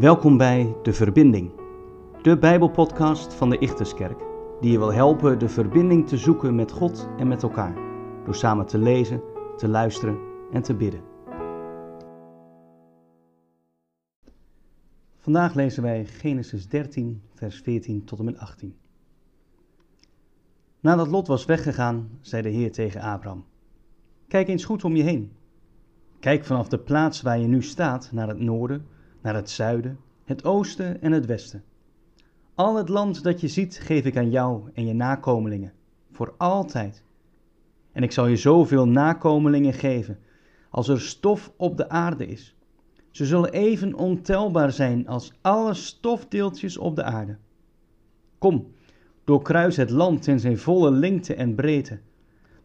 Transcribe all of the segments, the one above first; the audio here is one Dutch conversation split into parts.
Welkom bij De Verbinding, de Bijbelpodcast van de Ichterskerk, die je wil helpen de verbinding te zoeken met God en met elkaar, door samen te lezen, te luisteren en te bidden. Vandaag lezen wij Genesis 13, vers 14 tot en met 18. Nadat Lot was weggegaan, zei de Heer tegen Abraham: Kijk eens goed om je heen. Kijk vanaf de plaats waar je nu staat naar het noorden naar het zuiden, het oosten en het westen. Al het land dat je ziet geef ik aan jou en je nakomelingen, voor altijd. En ik zal je zoveel nakomelingen geven, als er stof op de aarde is. Ze zullen even ontelbaar zijn als alle stofdeeltjes op de aarde. Kom, doorkruis het land in zijn volle lengte en breedte,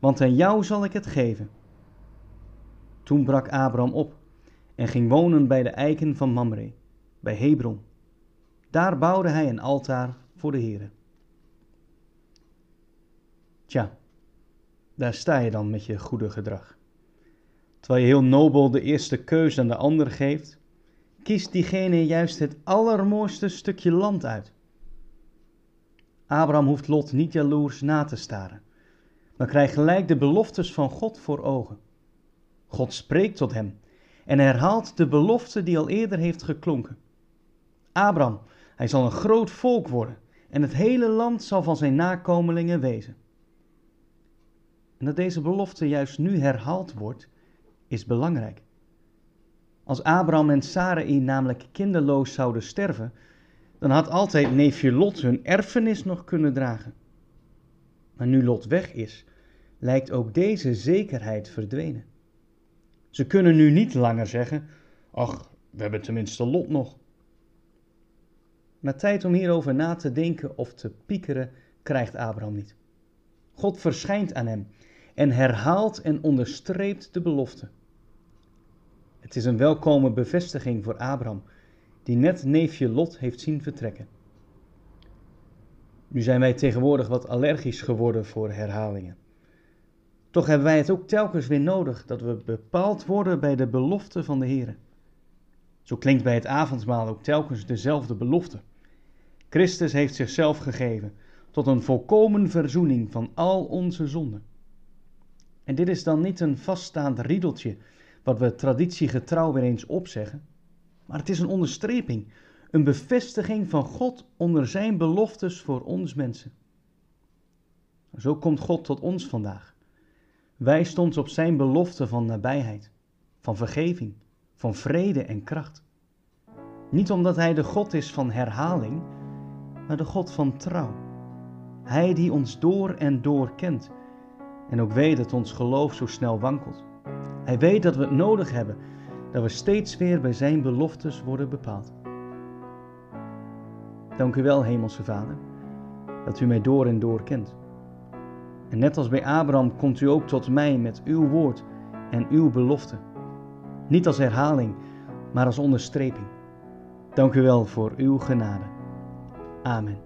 want aan jou zal ik het geven. Toen brak Abraham op en ging wonen bij de eiken van Mamre, bij Hebron. Daar bouwde hij een altaar voor de Heere. Tja, daar sta je dan met je goede gedrag. Terwijl je heel nobel de eerste keus aan de ander geeft, kiest diegene juist het allermooiste stukje land uit. Abraham hoeft Lot niet jaloers na te staren, maar krijgt gelijk de beloftes van God voor ogen. God spreekt tot hem en herhaalt de belofte die al eerder heeft geklonken. Abraham, hij zal een groot volk worden en het hele land zal van zijn nakomelingen wezen. En dat deze belofte juist nu herhaald wordt, is belangrijk. Als Abraham en Sarai namelijk kinderloos zouden sterven, dan had altijd neefje Lot hun erfenis nog kunnen dragen. Maar nu Lot weg is, lijkt ook deze zekerheid verdwenen. Ze kunnen nu niet langer zeggen: Ach, we hebben tenminste Lot nog. Maar tijd om hierover na te denken of te piekeren krijgt Abraham niet. God verschijnt aan hem en herhaalt en onderstreept de belofte. Het is een welkome bevestiging voor Abraham, die net neefje Lot heeft zien vertrekken. Nu zijn wij tegenwoordig wat allergisch geworden voor herhalingen. Toch hebben wij het ook telkens weer nodig dat we bepaald worden bij de belofte van de Heer. Zo klinkt bij het avondmaal ook telkens dezelfde belofte. Christus heeft zichzelf gegeven tot een volkomen verzoening van al onze zonden. En dit is dan niet een vaststaand riedeltje wat we traditiegetrouw weer eens opzeggen, maar het is een onderstreping, een bevestiging van God onder zijn beloftes voor ons mensen. Zo komt God tot ons vandaag wijst ons op zijn belofte van nabijheid, van vergeving, van vrede en kracht. Niet omdat hij de God is van herhaling, maar de God van trouw. Hij die ons door en door kent en ook weet dat ons geloof zo snel wankelt. Hij weet dat we het nodig hebben, dat we steeds weer bij zijn beloftes worden bepaald. Dank u wel, Hemelse Vader, dat u mij door en door kent. En net als bij Abraham komt u ook tot mij met uw woord en uw belofte. Niet als herhaling, maar als onderstreping. Dank u wel voor uw genade. Amen.